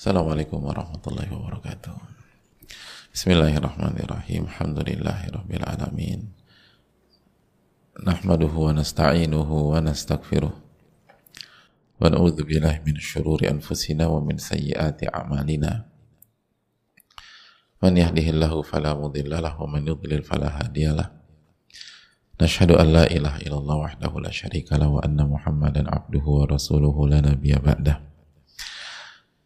Assalamualaikum warahmatullahi wabarakatuh. Bismillahirrahmanirrahim. Alhamdulillahirabbil alamin. Nahmaduhu wa nasta'inuhu wa nastaghfiruh. Wa na'udzu billahi min syururi anfusina wa min sayyiati a'malina. Man yahdihillahu fala mudilla lahu wa man yudlil fala hadiyalah. Nashhadu an la ilaha illallah wahdahu la syarika lahu wa anna Muhammadan abduhu wa rasuluhu la nabiyya ba'dah.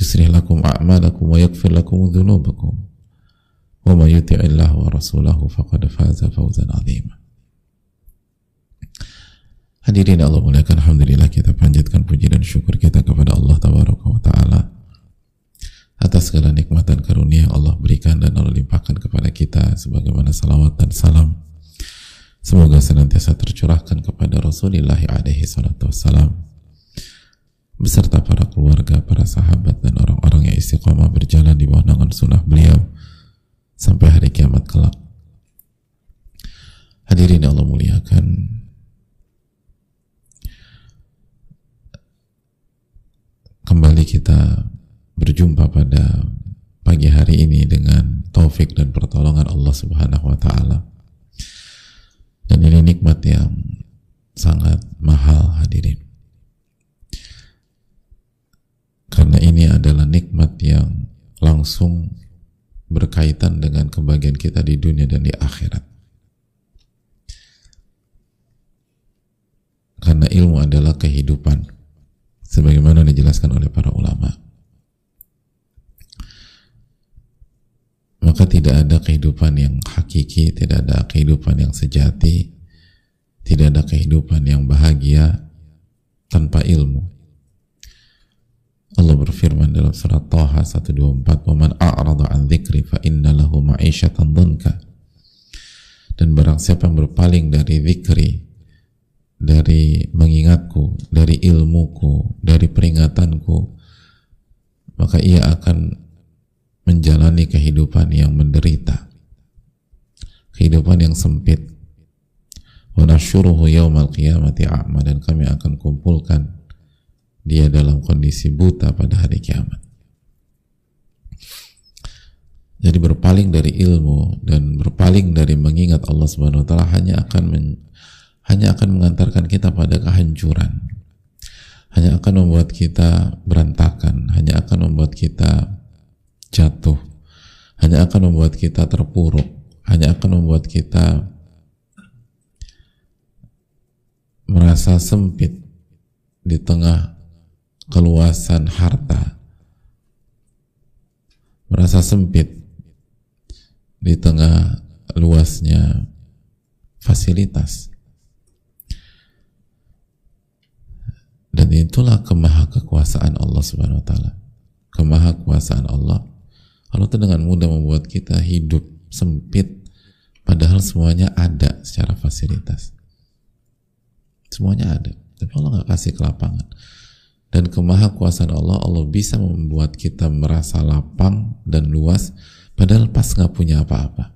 يصلح لكم أعمالكم ويغفر لكم ذنوبكم ومن يطع الله ورسوله فقد فاز فوزا عظيما Hadirin Allah muliakan Alhamdulillah kita panjatkan puji dan syukur kita kepada Allah Tabaraka wa Ta'ala atas segala nikmat dan karunia yang Allah berikan dan Allah limpahkan kepada kita sebagaimana salawat dan salam semoga senantiasa tercurahkan kepada Rasulullah alaihi salatu wassalam beserta para keluarga, para sahabat dan orang-orang yang istiqomah berjalan di bawah naungan sunnah beliau sampai hari kiamat kelak. Hadirin yang Allah muliakan. Kembali kita berjumpa pada pagi hari ini dengan taufik dan pertolongan Allah Subhanahu wa taala. Dan ini nikmat yang sangat mahal hadirin karena ini adalah nikmat yang langsung berkaitan dengan kebahagiaan kita di dunia dan di akhirat. Karena ilmu adalah kehidupan, sebagaimana dijelaskan oleh para ulama. Maka tidak ada kehidupan yang hakiki, tidak ada kehidupan yang sejati, tidak ada kehidupan yang bahagia tanpa ilmu. Allah berfirman dalam surat Taha 124, "Waman a'rada an dzikri fa inna lahu ma'isyatan dzunka." Dan barang siapa yang berpaling dari zikri, dari mengingatku, dari ilmuku, dari peringatanku, maka ia akan menjalani kehidupan yang menderita. Kehidupan yang sempit. Wa nasyuruhu yaumal qiyamati a'ma dan kami akan kumpulkan dia dalam kondisi buta pada hari kiamat. Jadi berpaling dari ilmu dan berpaling dari mengingat Allah Subhanahu wa taala hanya akan men, hanya akan mengantarkan kita pada kehancuran. Hanya akan membuat kita berantakan, hanya akan membuat kita jatuh, hanya akan membuat kita terpuruk, hanya akan membuat kita merasa sempit di tengah keluasan harta merasa sempit di tengah luasnya fasilitas. Dan itulah kemaha kekuasaan Allah Subhanahu wa taala. Kemaha kuasaan Allah. Allah itu dengan mudah membuat kita hidup sempit padahal semuanya ada secara fasilitas. Semuanya ada tapi Allah nggak kasih kelapangan dan kemahakuasaan Allah Allah bisa membuat kita merasa lapang dan luas padahal pas nggak punya apa-apa.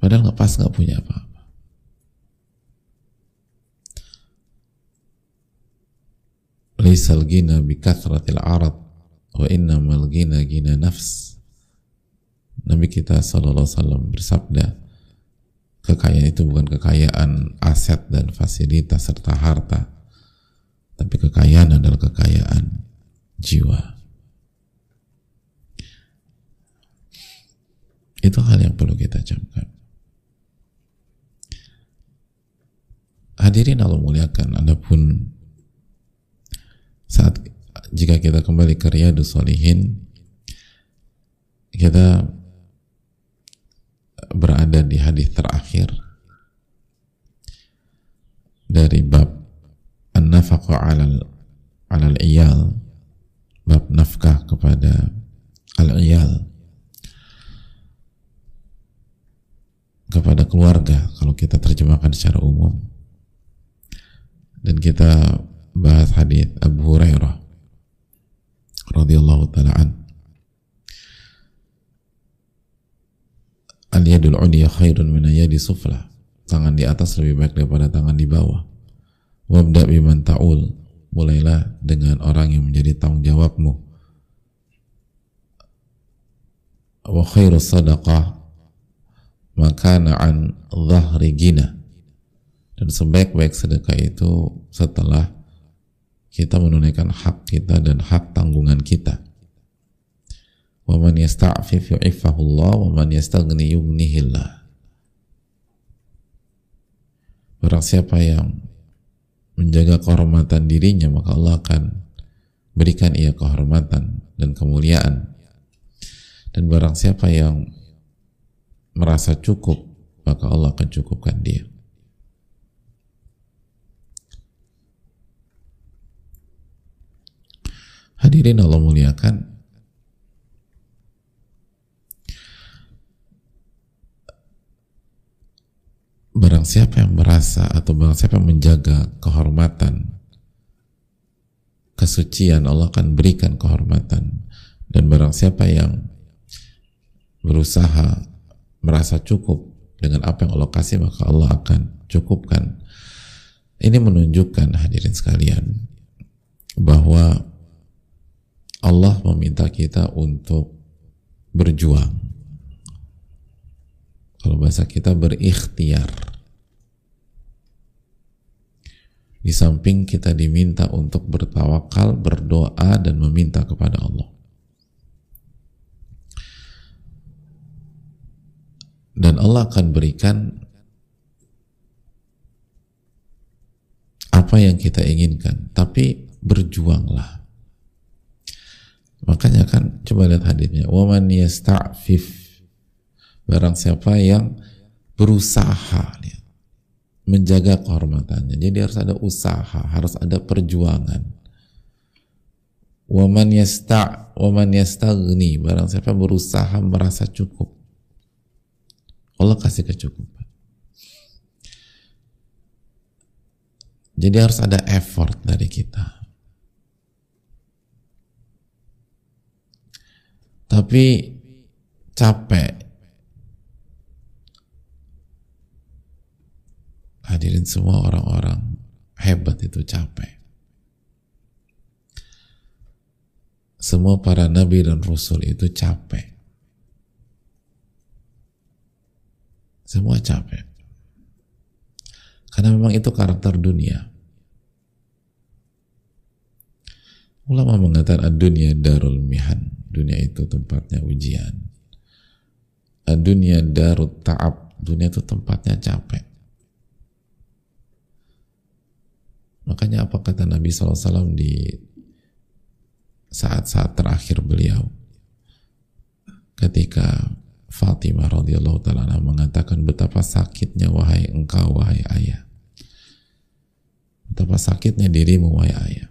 Padahal nggak pas nggak punya apa-apa. Laisal gina arad wa innamal gina gina nafs. Nabi kita sallallahu alaihi wasallam bersabda kekayaan itu bukan kekayaan aset dan fasilitas serta harta tapi kekayaan adalah kekayaan jiwa. Itu hal yang perlu kita camkan. Hadirin Allah muliakan adapun saat jika kita kembali ke Riyadus Solihin kita berada di hadis terakhir dari bab an-nafaqu 'alal 'alal iyal bab nafkah kepada al-iyal kepada keluarga kalau kita terjemahkan secara umum. Dan kita bahas hadis Abu Hurairah radhiyallahu taala an al yadul uliya khairun min yadi sufla. Tangan di atas lebih baik daripada tangan di bawah. Wabda biman ta'ul. Mulailah dengan orang yang menjadi tanggung jawabmu. Wa khairu sadaqah. Makana an dhahri gina dan sebaik-baik sedekah itu setelah kita menunaikan hak kita dan hak tanggungan kita. Wa man yasta'fif yu'ifahullah wa man yastaghni yughnihillah. Barang siapa yang menjaga kehormatan dirinya maka Allah akan berikan ia kehormatan dan kemuliaan. Dan barang siapa yang merasa cukup maka Allah akan cukupkan dia. Hadirin Allah muliakan. Barang siapa yang merasa atau barang siapa yang menjaga kehormatan, kesucian Allah akan berikan kehormatan. Dan barang siapa yang berusaha merasa cukup dengan apa yang Allah kasih maka Allah akan cukupkan. Ini menunjukkan hadirin sekalian bahwa Allah meminta kita untuk berjuang. Kalau bahasa kita berikhtiar. Di samping kita diminta untuk bertawakal, berdoa, dan meminta kepada Allah. Dan Allah akan berikan apa yang kita inginkan, tapi berjuanglah Makanya kan coba lihat hadisnya. Waman yasta'fif barang siapa yang berusaha lihat, menjaga kehormatannya. Jadi harus ada usaha, harus ada perjuangan. Waman yasta' waman yastaghni barang siapa berusaha merasa cukup. Allah kasih kecukupan. Jadi harus ada effort dari kita. tapi capek hadirin semua orang-orang hebat itu capek. Semua para nabi dan rasul itu capek. Semua capek. Karena memang itu karakter dunia. Ulama mengatakan dunia darul mihan. Dunia itu tempatnya ujian. Dunia darut ta'ab. Dunia itu tempatnya capek makanya apa kata Nabi SAW di saat-saat terakhir beliau ketika Fatimah radhiyallahu taala mengatakan betapa sakitnya wahai engkau wahai ayah betapa sakitnya dirimu wahai ayah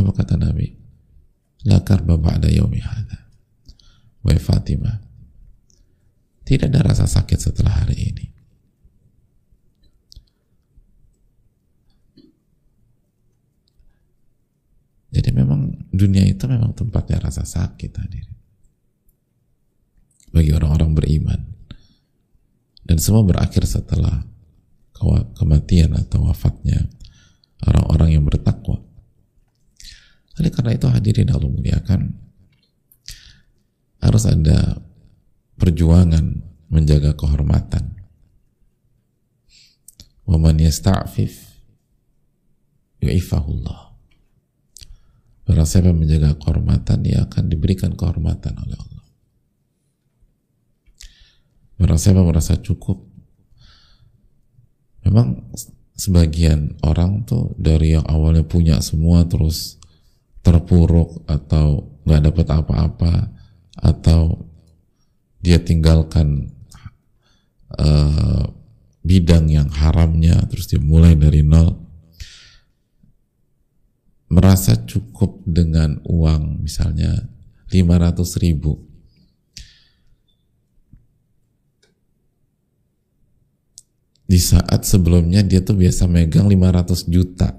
apa kata Nabi La karba ba'da yaumi hadha. Wahai Fatimah, tidak ada rasa sakit setelah hari ini. Memang dunia itu memang tempatnya rasa sakit hadir. Bagi orang-orang beriman. Dan semua berakhir setelah kematian atau wafatnya orang-orang yang bertakwa. Oleh karena itu hadirin Allah muliakan harus ada perjuangan menjaga kehormatan. Waman yasta'fif yu'ifahullah. Barang siapa menjaga kehormatan, dia akan diberikan kehormatan oleh Allah. Barang siapa merasa cukup, memang sebagian orang tuh dari yang awalnya punya semua terus terpuruk atau nggak dapat apa-apa atau dia tinggalkan uh, bidang yang haramnya terus dia mulai dari nol merasa cukup dengan uang misalnya 500 ribu. Di saat sebelumnya dia tuh biasa megang 500 juta.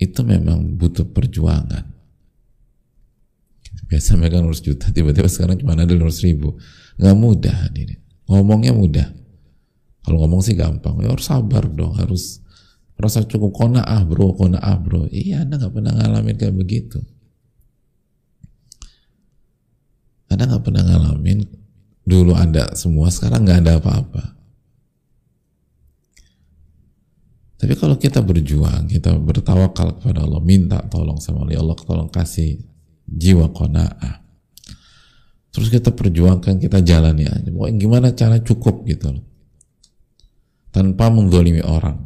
Itu memang butuh perjuangan. Biasa megang 100 juta tiba-tiba sekarang cuma ada 200 ribu. Nggak mudah ini ngomongnya mudah. Kalau ngomong sih gampang. Ya harus sabar dong harus Rasa cukup kona'ah bro, kona'ah bro. Iya, Anda nggak pernah ngalamin kayak begitu. Anda nggak pernah ngalamin dulu ada semua, sekarang nggak ada apa-apa. Tapi kalau kita berjuang, kita bertawakal kepada Allah, minta tolong sama Allah, ya Allah tolong kasih jiwa kona'ah. Terus kita perjuangkan, kita jalani aja. Pokoknya gimana cara cukup gitu loh. Tanpa menggolimi orang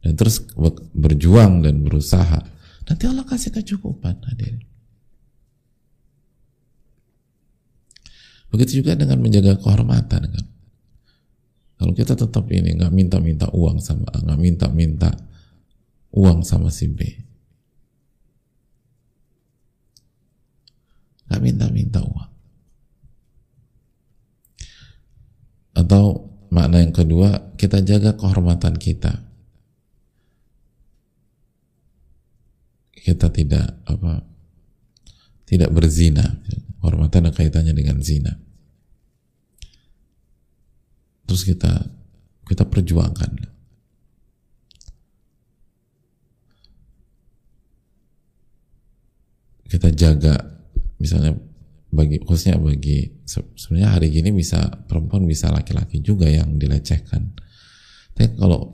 dan terus berjuang dan berusaha. Nanti Allah kasih kecukupan hadirin. Begitu juga dengan menjaga kehormatan kan? Kalau kita tetap ini nggak minta-minta uang sama nggak minta-minta uang sama si B. Nggak minta-minta uang. Atau makna yang kedua kita jaga kehormatan kita kita tidak apa tidak berzina. Hormatan ada kaitannya dengan zina. Terus kita kita perjuangkan. Kita jaga misalnya bagi khususnya bagi sebenarnya hari gini bisa perempuan bisa laki-laki juga yang dilecehkan. Tapi kalau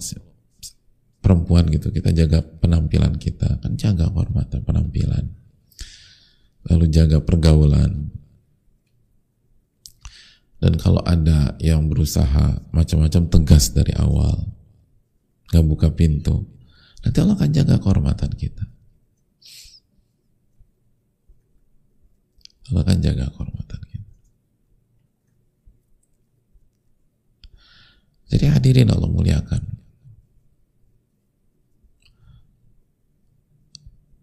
perempuan gitu kita jaga penampilan kita. Kan jaga kehormatan penampilan. Lalu jaga pergaulan. Dan kalau ada yang berusaha macam-macam tegas dari awal nggak buka pintu nanti Allah akan jaga kehormatan kita. Allah akan jaga kehormatan kita. Jadi hadirin Allah muliakan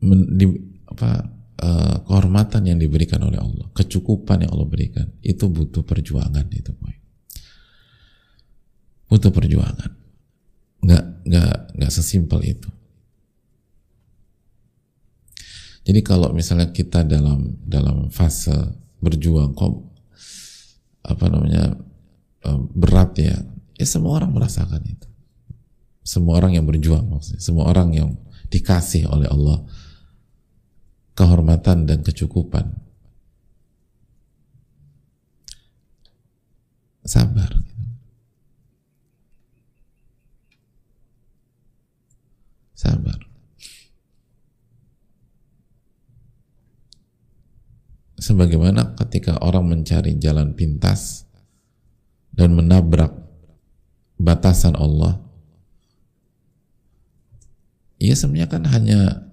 men, di, apa uh, kehormatan yang diberikan oleh Allah, kecukupan yang Allah berikan, itu butuh perjuangan itu, boy. Butuh perjuangan. Nggak nggak nggak sesimpel itu. Jadi kalau misalnya kita dalam dalam fase berjuang kok apa namanya eh, berat ya, ya semua orang merasakan itu. Semua orang yang berjuang maksudnya, semua orang yang dikasih oleh Allah kehormatan dan kecukupan. Sabar. Sabar. Sebagaimana ketika orang mencari jalan pintas dan menabrak batasan Allah, ia sebenarnya kan hanya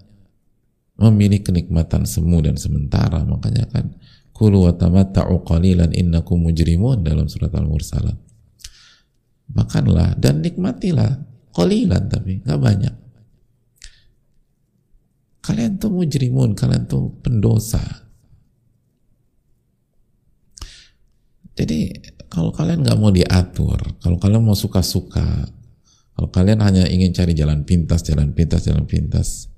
memilih kenikmatan semu dan sementara. Makanya kan kulu wa tamatta'u qalilan innakum mujrimun dalam surat al-mursalat. Makanlah dan nikmatilah qalilan tapi nggak banyak. Kalian tuh mujrimun kalian tuh pendosa. Jadi kalau kalian nggak mau diatur kalau kalian mau suka-suka kalau kalian hanya ingin cari jalan pintas jalan pintas jalan pintas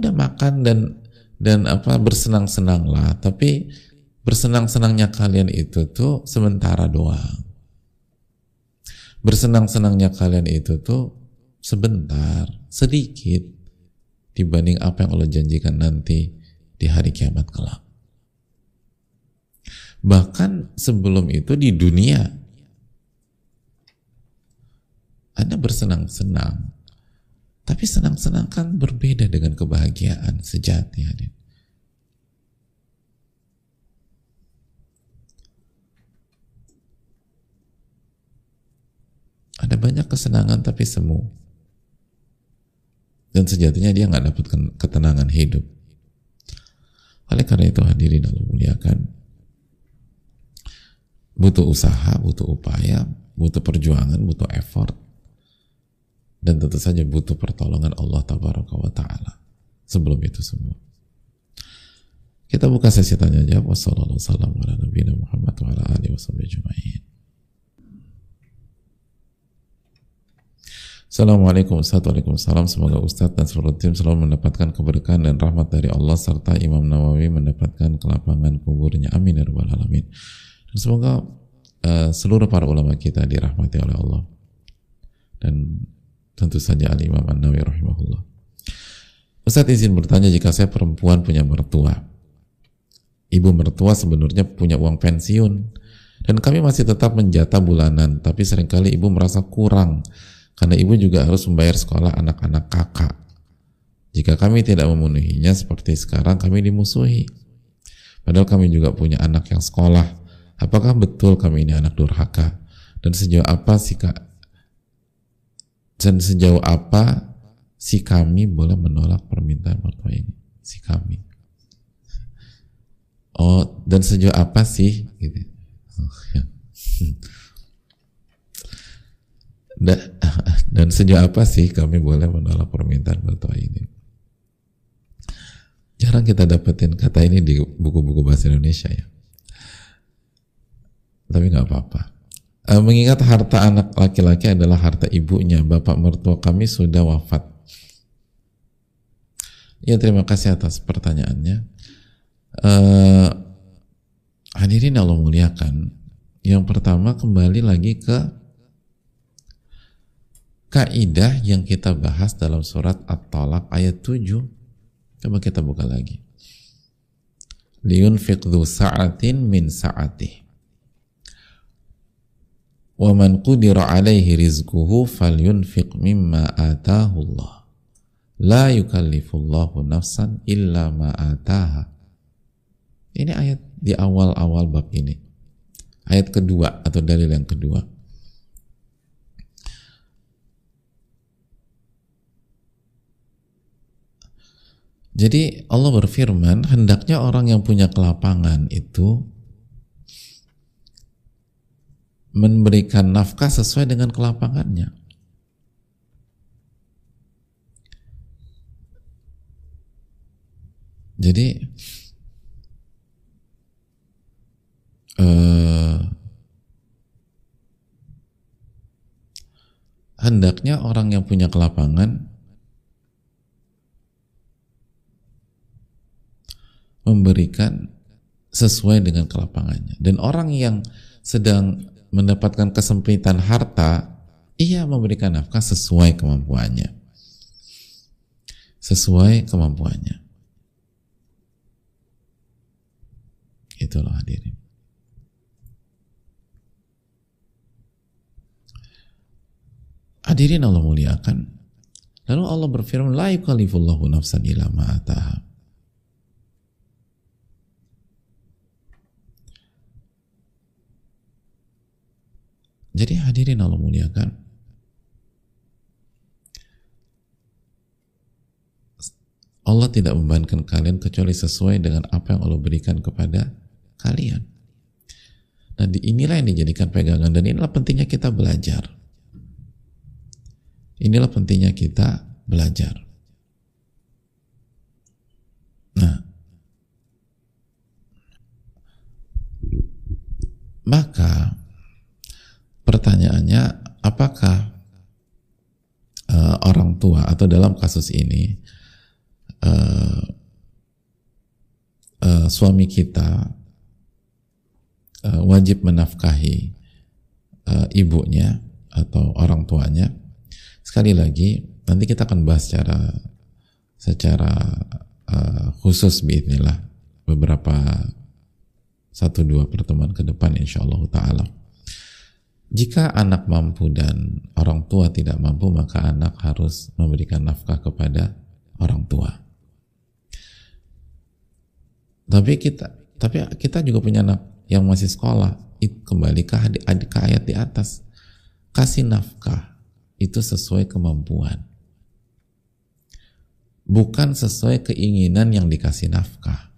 udah makan dan dan apa bersenang-senang lah. Tapi bersenang-senangnya kalian itu tuh sementara doang. Bersenang-senangnya kalian itu tuh sebentar sedikit dibanding apa yang Allah janjikan nanti di hari kiamat kelak. Bahkan sebelum itu di dunia anda bersenang-senang tapi senang-senang kan berbeda dengan kebahagiaan sejati hadir. Ada banyak kesenangan tapi semu. Dan sejatinya dia nggak dapat ketenangan hidup. Oleh karena itu hadirin Allah muliakan. Butuh usaha, butuh upaya, butuh perjuangan, butuh effort dan tentu saja butuh pertolongan Allah tabaraka wa taala sebelum itu semua. Kita buka sesi tanya jawab. Wassalamualaikum warahmatullahi wabarakatuh. Assalamualaikum Waalaikumsalam Semoga Ustadz dan seluruh tim selalu mendapatkan keberkahan dan rahmat dari Allah serta Imam Nawawi mendapatkan kelapangan kuburnya Amin ya Rabbal Alamin dan semoga uh, seluruh para ulama kita dirahmati oleh Allah dan tentu saja Al-Imam An-Nawawi rahimahullah Ustadz izin bertanya jika saya perempuan punya mertua ibu mertua sebenarnya punya uang pensiun dan kami masih tetap menjata bulanan tapi sering kali ibu merasa kurang karena ibu juga harus membayar sekolah anak-anak kakak. Jika kami tidak memenuhinya seperti sekarang kami dimusuhi. Padahal kami juga punya anak yang sekolah. Apakah betul kami ini anak durhaka? Dan sejauh apa sih kak? Dan sejauh apa si kami boleh menolak permintaan mertua ini? Si kami. Oh, dan sejauh apa sih? Gitu. Oh, ya. Dan, sejak apa sih kami boleh menolak permintaan mertua ini? Jarang kita dapetin kata ini di buku-buku bahasa Indonesia ya. Tapi nggak apa-apa. E, mengingat harta anak laki-laki adalah harta ibunya, bapak mertua kami sudah wafat. Ya terima kasih atas pertanyaannya. E, hadirin Allah muliakan. Yang pertama kembali lagi ke kaidah yang kita bahas dalam surat At-Talaq ayat 7. Coba kita buka lagi. Liyunfiq dhu sa'atin min sa'atih. Wa man qudira alaihi rizquhu falyunfiq mimma atahu Allah. La yukallifullahu nafsan illa ma ataha. Ini ayat di awal-awal bab ini. Ayat kedua atau dalil yang kedua. Jadi Allah berfirman, hendaknya orang yang punya kelapangan itu memberikan nafkah sesuai dengan kelapangannya. Jadi eh, hendaknya orang yang punya kelapangan memberikan sesuai dengan kelapangannya. Dan orang yang sedang mendapatkan kesempitan harta, ia memberikan nafkah sesuai kemampuannya. Sesuai kemampuannya. Itulah hadirin. Hadirin Allah muliakan. Lalu Allah berfirman, La yukallifullahu nafsan ila ma'ataha. Jadi hadirin Allah muliakan. Allah tidak membebankan kalian kecuali sesuai dengan apa yang Allah berikan kepada kalian. Nah, inilah yang dijadikan pegangan dan inilah pentingnya kita belajar. Inilah pentingnya kita belajar. Nah, maka pertanyaannya apakah uh, orang tua atau dalam kasus ini uh, uh, suami kita uh, wajib menafkahi uh, ibunya atau orang tuanya? Sekali lagi nanti kita akan bahas secara secara uh, khusus bismillah beberapa satu dua pertemuan ke depan insya Allah taala jika anak mampu dan orang tua tidak mampu, maka anak harus memberikan nafkah kepada orang tua. Tapi kita, tapi kita juga punya anak yang masih sekolah. Kembali ke, ke ayat di atas. Kasih nafkah itu sesuai kemampuan. Bukan sesuai keinginan yang dikasih nafkah.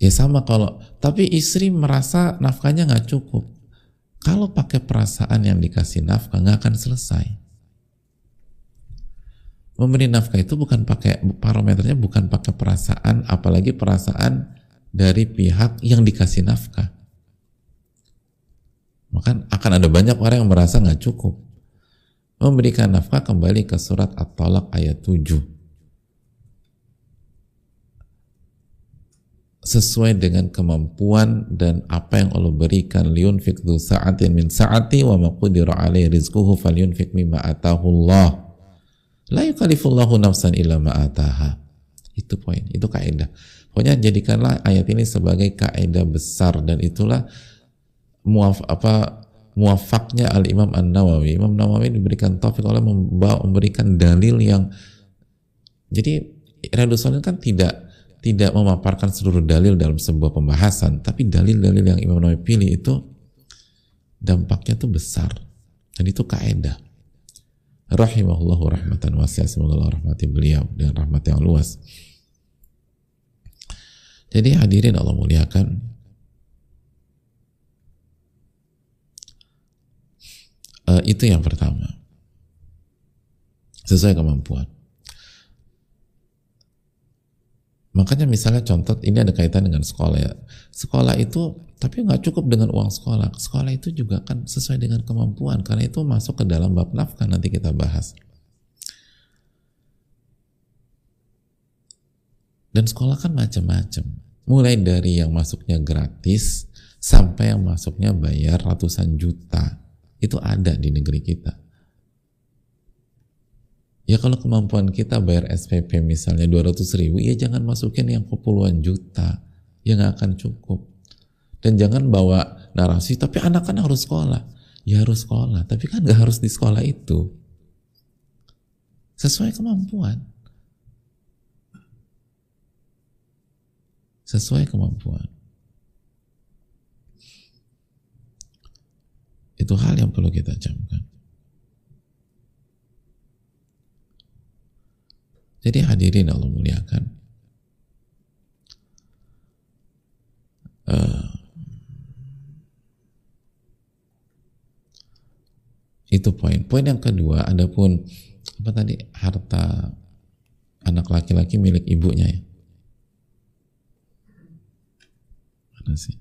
Ya sama kalau, tapi istri merasa nafkahnya nggak cukup. Kalau pakai perasaan yang dikasih nafkah nggak akan selesai. Memberi nafkah itu bukan pakai parameternya bukan pakai perasaan, apalagi perasaan dari pihak yang dikasih nafkah. Maka akan ada banyak orang yang merasa nggak cukup. Memberikan nafkah kembali ke surat At-Talaq ayat 7 sesuai dengan kemampuan dan apa yang Allah berikan. Liunfik du sa'atin min sa'ati wa maqudira alaihi rizquhu falyunfik mimma atahu Allah. La yukallifullahu nafsan illa ma ataha itu poin itu kaidah pokoknya jadikanlah ayat ini sebagai kaidah besar dan itulah muaf apa muafaknya al Imam An Nawawi Imam Nawawi diberikan taufik oleh membawa memberikan dalil yang jadi Riyadus kan tidak tidak memaparkan seluruh dalil dalam sebuah pembahasan, tapi dalil-dalil yang Imam Nawawi pilih itu dampaknya tuh besar dan itu kaedah. Rahimahullahu rahmatan wasi'ah semoga Allah rahmati beliau dengan rahmat yang luas. Jadi hadirin Allah muliakan uh, itu yang pertama sesuai kemampuan Makanya misalnya contoh ini ada kaitan dengan sekolah ya. Sekolah itu tapi nggak cukup dengan uang sekolah. Sekolah itu juga kan sesuai dengan kemampuan karena itu masuk ke dalam bab nafkah nanti kita bahas. Dan sekolah kan macam-macam. Mulai dari yang masuknya gratis sampai yang masuknya bayar ratusan juta. Itu ada di negeri kita. Ya kalau kemampuan kita bayar SPP misalnya 200 ribu, ya jangan masukin yang puluhan juta. Ya nggak akan cukup. Dan jangan bawa narasi, tapi anak kan harus sekolah. Ya harus sekolah, tapi kan nggak harus di sekolah itu. Sesuai kemampuan. Sesuai kemampuan. Itu hal yang perlu kita camkan. Jadi hadirin Allah muliakan. Uh, itu poin. Poin yang kedua, adapun apa tadi harta anak laki-laki milik ibunya ya. Mana sih?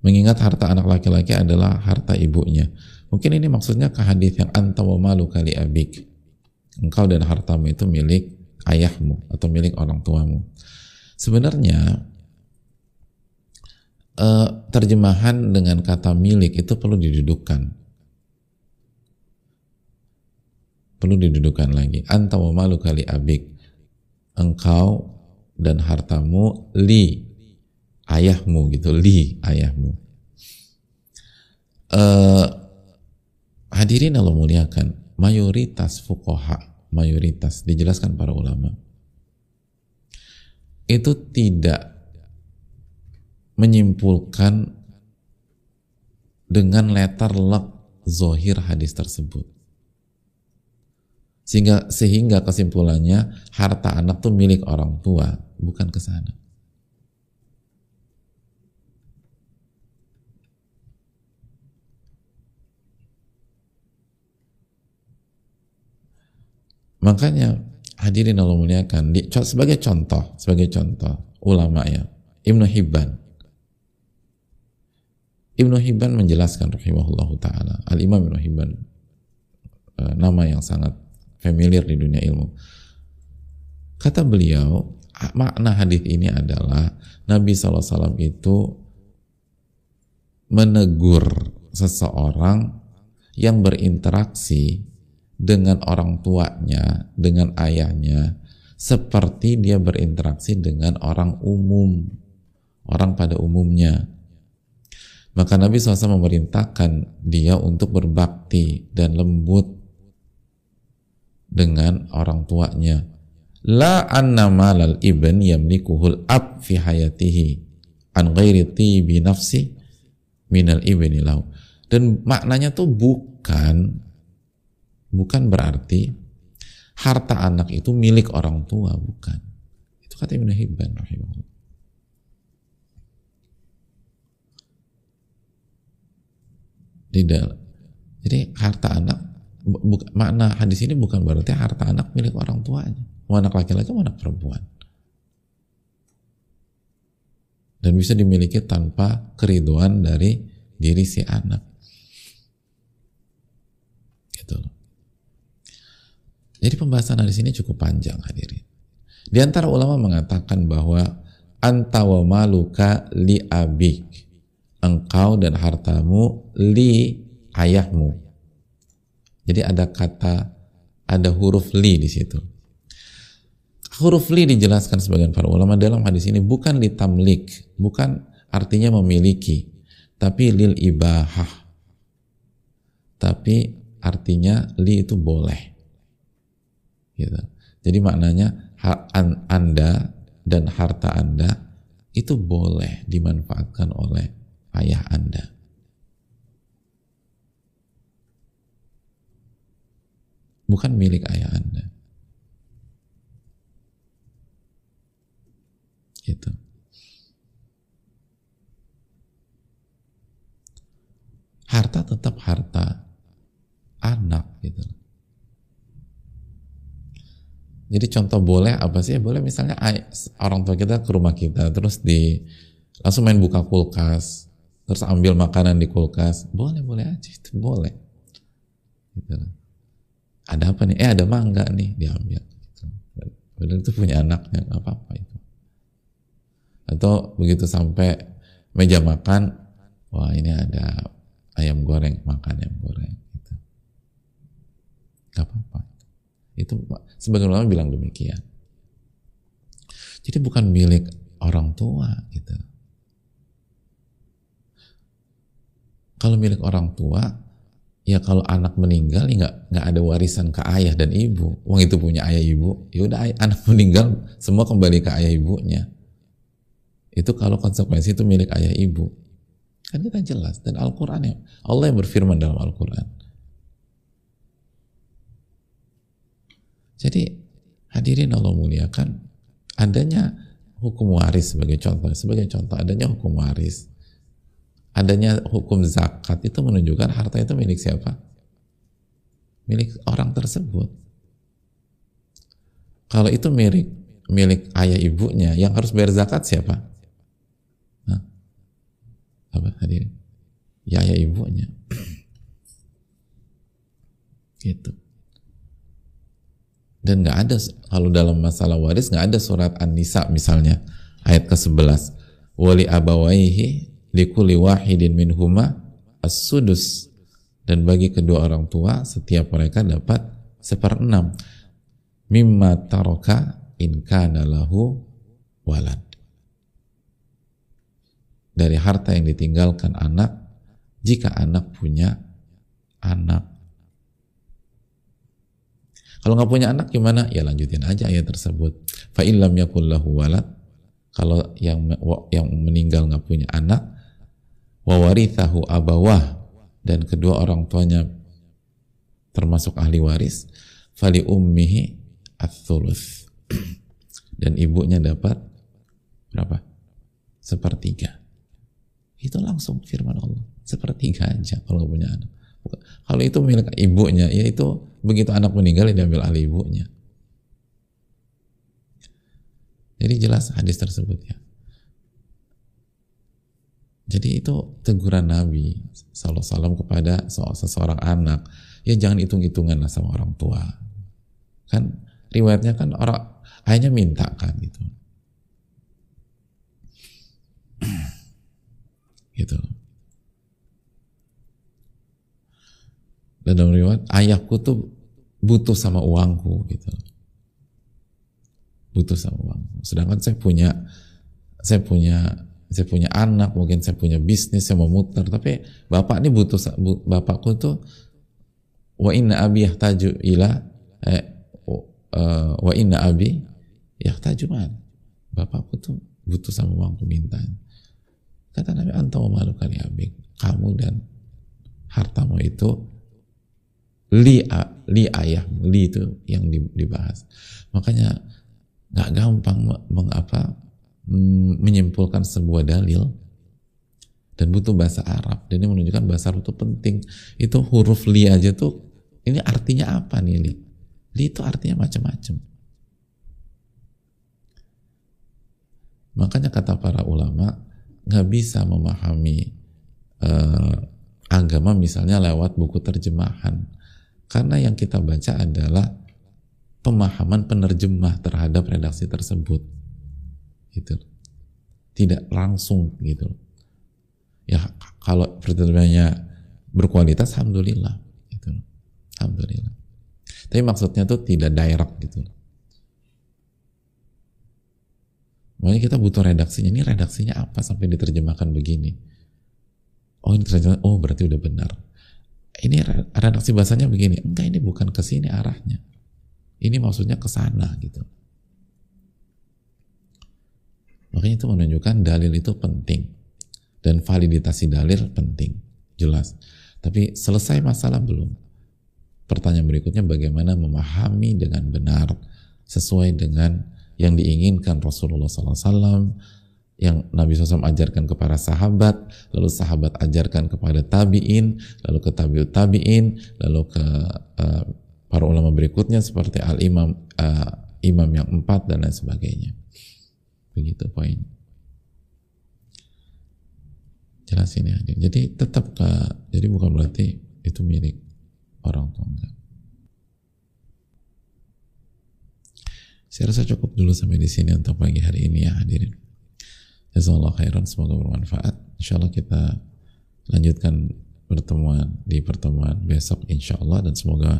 Mengingat harta anak laki-laki adalah harta ibunya. Mungkin ini maksudnya ke hadis yang anta wa malu kali abik engkau dan hartamu itu milik ayahmu atau milik orang tuamu. Sebenarnya eh, terjemahan dengan kata milik itu perlu didudukkan. Perlu didudukkan lagi. Anta wa malu kali abik. Engkau dan hartamu li ayahmu gitu, li ayahmu. Eh, hadirin Allah muliakan mayoritas fukoha, mayoritas dijelaskan para ulama, itu tidak menyimpulkan dengan letter lek zohir hadis tersebut. Sehingga sehingga kesimpulannya harta anak tuh milik orang tua, bukan ke sana. Makanya hadirin Allah muliakan di, sebagai contoh, sebagai contoh ulama ya Ibnu Hibban. Ibnu Hibban menjelaskan rahimahullah taala. Al Imam Ibnu Hibban eh, nama yang sangat familiar di dunia ilmu. Kata beliau, makna hadis ini adalah Nabi SAW itu menegur seseorang yang berinteraksi dengan orang tuanya, dengan ayahnya, seperti dia berinteraksi dengan orang umum, orang pada umumnya. Maka Nabi SAW memerintahkan dia untuk berbakti dan lembut dengan orang tuanya. La anna malal ibn yamlikuhul ab fi hayatihi an ghairi tibi nafsi minal ibni lau. Dan maknanya tuh bukan bukan berarti harta anak itu milik orang tua, bukan. Itu kata Ibn Hibban rahimahullah. Tidak. Jadi harta anak bu, makna hadis ini bukan berarti harta anak milik orang tuanya. Mau anak laki-laki mau anak perempuan. Dan bisa dimiliki tanpa keriduan dari diri si anak. Gitu Jadi pembahasan hadis ini cukup panjang hadirin. Di antara ulama mengatakan bahwa anta wa maluka li abik. Engkau dan hartamu li ayahmu. Jadi ada kata, ada huruf li di situ. Huruf li dijelaskan sebagian para ulama dalam hadis ini bukan li tamlik, bukan artinya memiliki, tapi lil ibahah. Tapi artinya li itu boleh. Gitu. Jadi maknanya anda dan harta Anda itu boleh dimanfaatkan oleh ayah Anda. Bukan milik ayah Anda. Gitu. Harta tetap harta anak gitu. Jadi contoh boleh apa sih? Boleh misalnya orang tua kita ke rumah kita terus di langsung main buka kulkas, terus ambil makanan di kulkas, boleh boleh aja itu boleh. Gitu. Ada apa nih? Eh ada mangga nih diambil. Padahal itu punya anaknya nggak apa-apa itu. Atau begitu sampai meja makan, wah ini ada ayam goreng, makan ayam goreng. Gitu. Gak apa-apa. Itu sebagian ulama bilang demikian. Jadi bukan milik orang tua gitu. Kalau milik orang tua, ya kalau anak meninggal ya nggak nggak ada warisan ke ayah dan ibu. Uang itu punya ayah ibu, ya udah anak meninggal semua kembali ke ayah ibunya. Itu kalau konsekuensi itu milik ayah ibu. Kan kita jelas dan Al-Quran ya Allah yang berfirman dalam Al-Quran Jadi hadirin Allah muliakan adanya hukum waris sebagai contoh, sebagai contoh adanya hukum waris, adanya hukum zakat itu menunjukkan harta itu milik siapa? Milik orang tersebut. Kalau itu milik milik ayah ibunya, yang harus bayar zakat siapa? Hah? Apa hadirin? Ya ayah ibunya. gitu dan nggak ada kalau dalam masalah waris nggak ada surat An-Nisa misalnya ayat ke-11 wali abawaihi likuli wahidin minhuma as-sudus. Dan bagi kedua orang tua setiap mereka dapat seperenam mimma taroka in kana lahu walad. Dari harta yang ditinggalkan anak jika anak punya anak kalau nggak punya anak gimana? Ya lanjutin aja ayat tersebut. Fa illam yakul walad. Kalau yang yang meninggal nggak punya anak, wa warithahu abawah dan kedua orang tuanya termasuk ahli waris, fali ummihi ats dan ibunya dapat berapa? Sepertiga. Itu langsung firman Allah. Sepertiga aja kalau punya anak. Kalau itu milik ibunya, ya itu begitu anak meninggal ya diambil alih ibunya. Jadi jelas hadis tersebut ya. Jadi itu teguran Nabi Sallallahu kepada seseorang anak. Ya jangan hitung-hitungan lah sama orang tua. Kan riwayatnya kan orang ayahnya minta kan gitu. gitu. Dan dalam riwayat ayahku tuh butuh sama uangku gitu. Butuh sama uangku. Sedangkan saya punya saya punya saya punya anak, mungkin saya punya bisnis, saya mau muter, tapi bapak ini butuh bapakku tuh wa inna abi yahtaju ila eh, uh, wa inna abi yahtaju man. Bapakku tuh butuh sama uangku minta. Kata Nabi anta wa malu kali abik. Kamu dan hartamu itu li li ayah li itu yang dibahas. Makanya nggak gampang mengapa mm, menyimpulkan sebuah dalil dan butuh bahasa Arab. Dan ini menunjukkan bahasa Arab itu penting. Itu huruf li aja tuh ini artinya apa nih li? Li itu artinya macam-macam. Makanya kata para ulama nggak bisa memahami uh, agama misalnya lewat buku terjemahan karena yang kita baca adalah pemahaman penerjemah terhadap redaksi tersebut. Gitu. Tidak langsung gitu. Ya kalau pertemuannya berkualitas alhamdulillah. Gitu. Alhamdulillah. Tapi maksudnya tuh tidak direct gitu. Makanya kita butuh redaksinya. Ini redaksinya apa sampai diterjemahkan begini? Oh ini terjemah oh berarti udah benar ini redaksi bahasanya begini enggak ini bukan ke sini arahnya. Ini maksudnya ke sana gitu. Makanya itu menunjukkan dalil itu penting dan validasi dalil penting jelas. Tapi selesai masalah belum? Pertanyaan berikutnya bagaimana memahami dengan benar sesuai dengan yang diinginkan Rasulullah SAW yang Nabi SAW ajarkan kepada sahabat, lalu sahabat ajarkan kepada tabiin, lalu ke tabiut tabiin, lalu ke uh, para ulama berikutnya seperti al imam uh, imam yang empat dan lain sebagainya. Begitu poin. Jelasin ya jadi tetap ke jadi bukan berarti itu milik orang tua enggak. Saya rasa cukup dulu sampai di sini untuk pagi hari ini ya hadirin Jazakallah khairan, semoga bermanfaat. Insya Allah kita lanjutkan pertemuan di pertemuan besok insya Allah dan semoga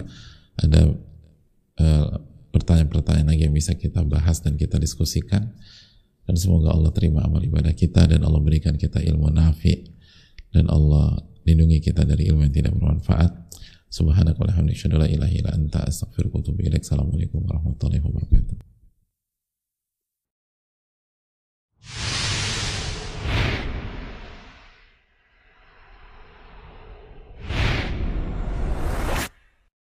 ada uh, pertanyaan-pertanyaan lagi yang bisa kita bahas dan kita diskusikan. Dan semoga Allah terima amal ibadah kita dan Allah berikan kita ilmu nafi dan Allah lindungi kita dari ilmu yang tidak bermanfaat. Subhanakallahumma anta assalamualaikum warahmatullahi wabarakatuh.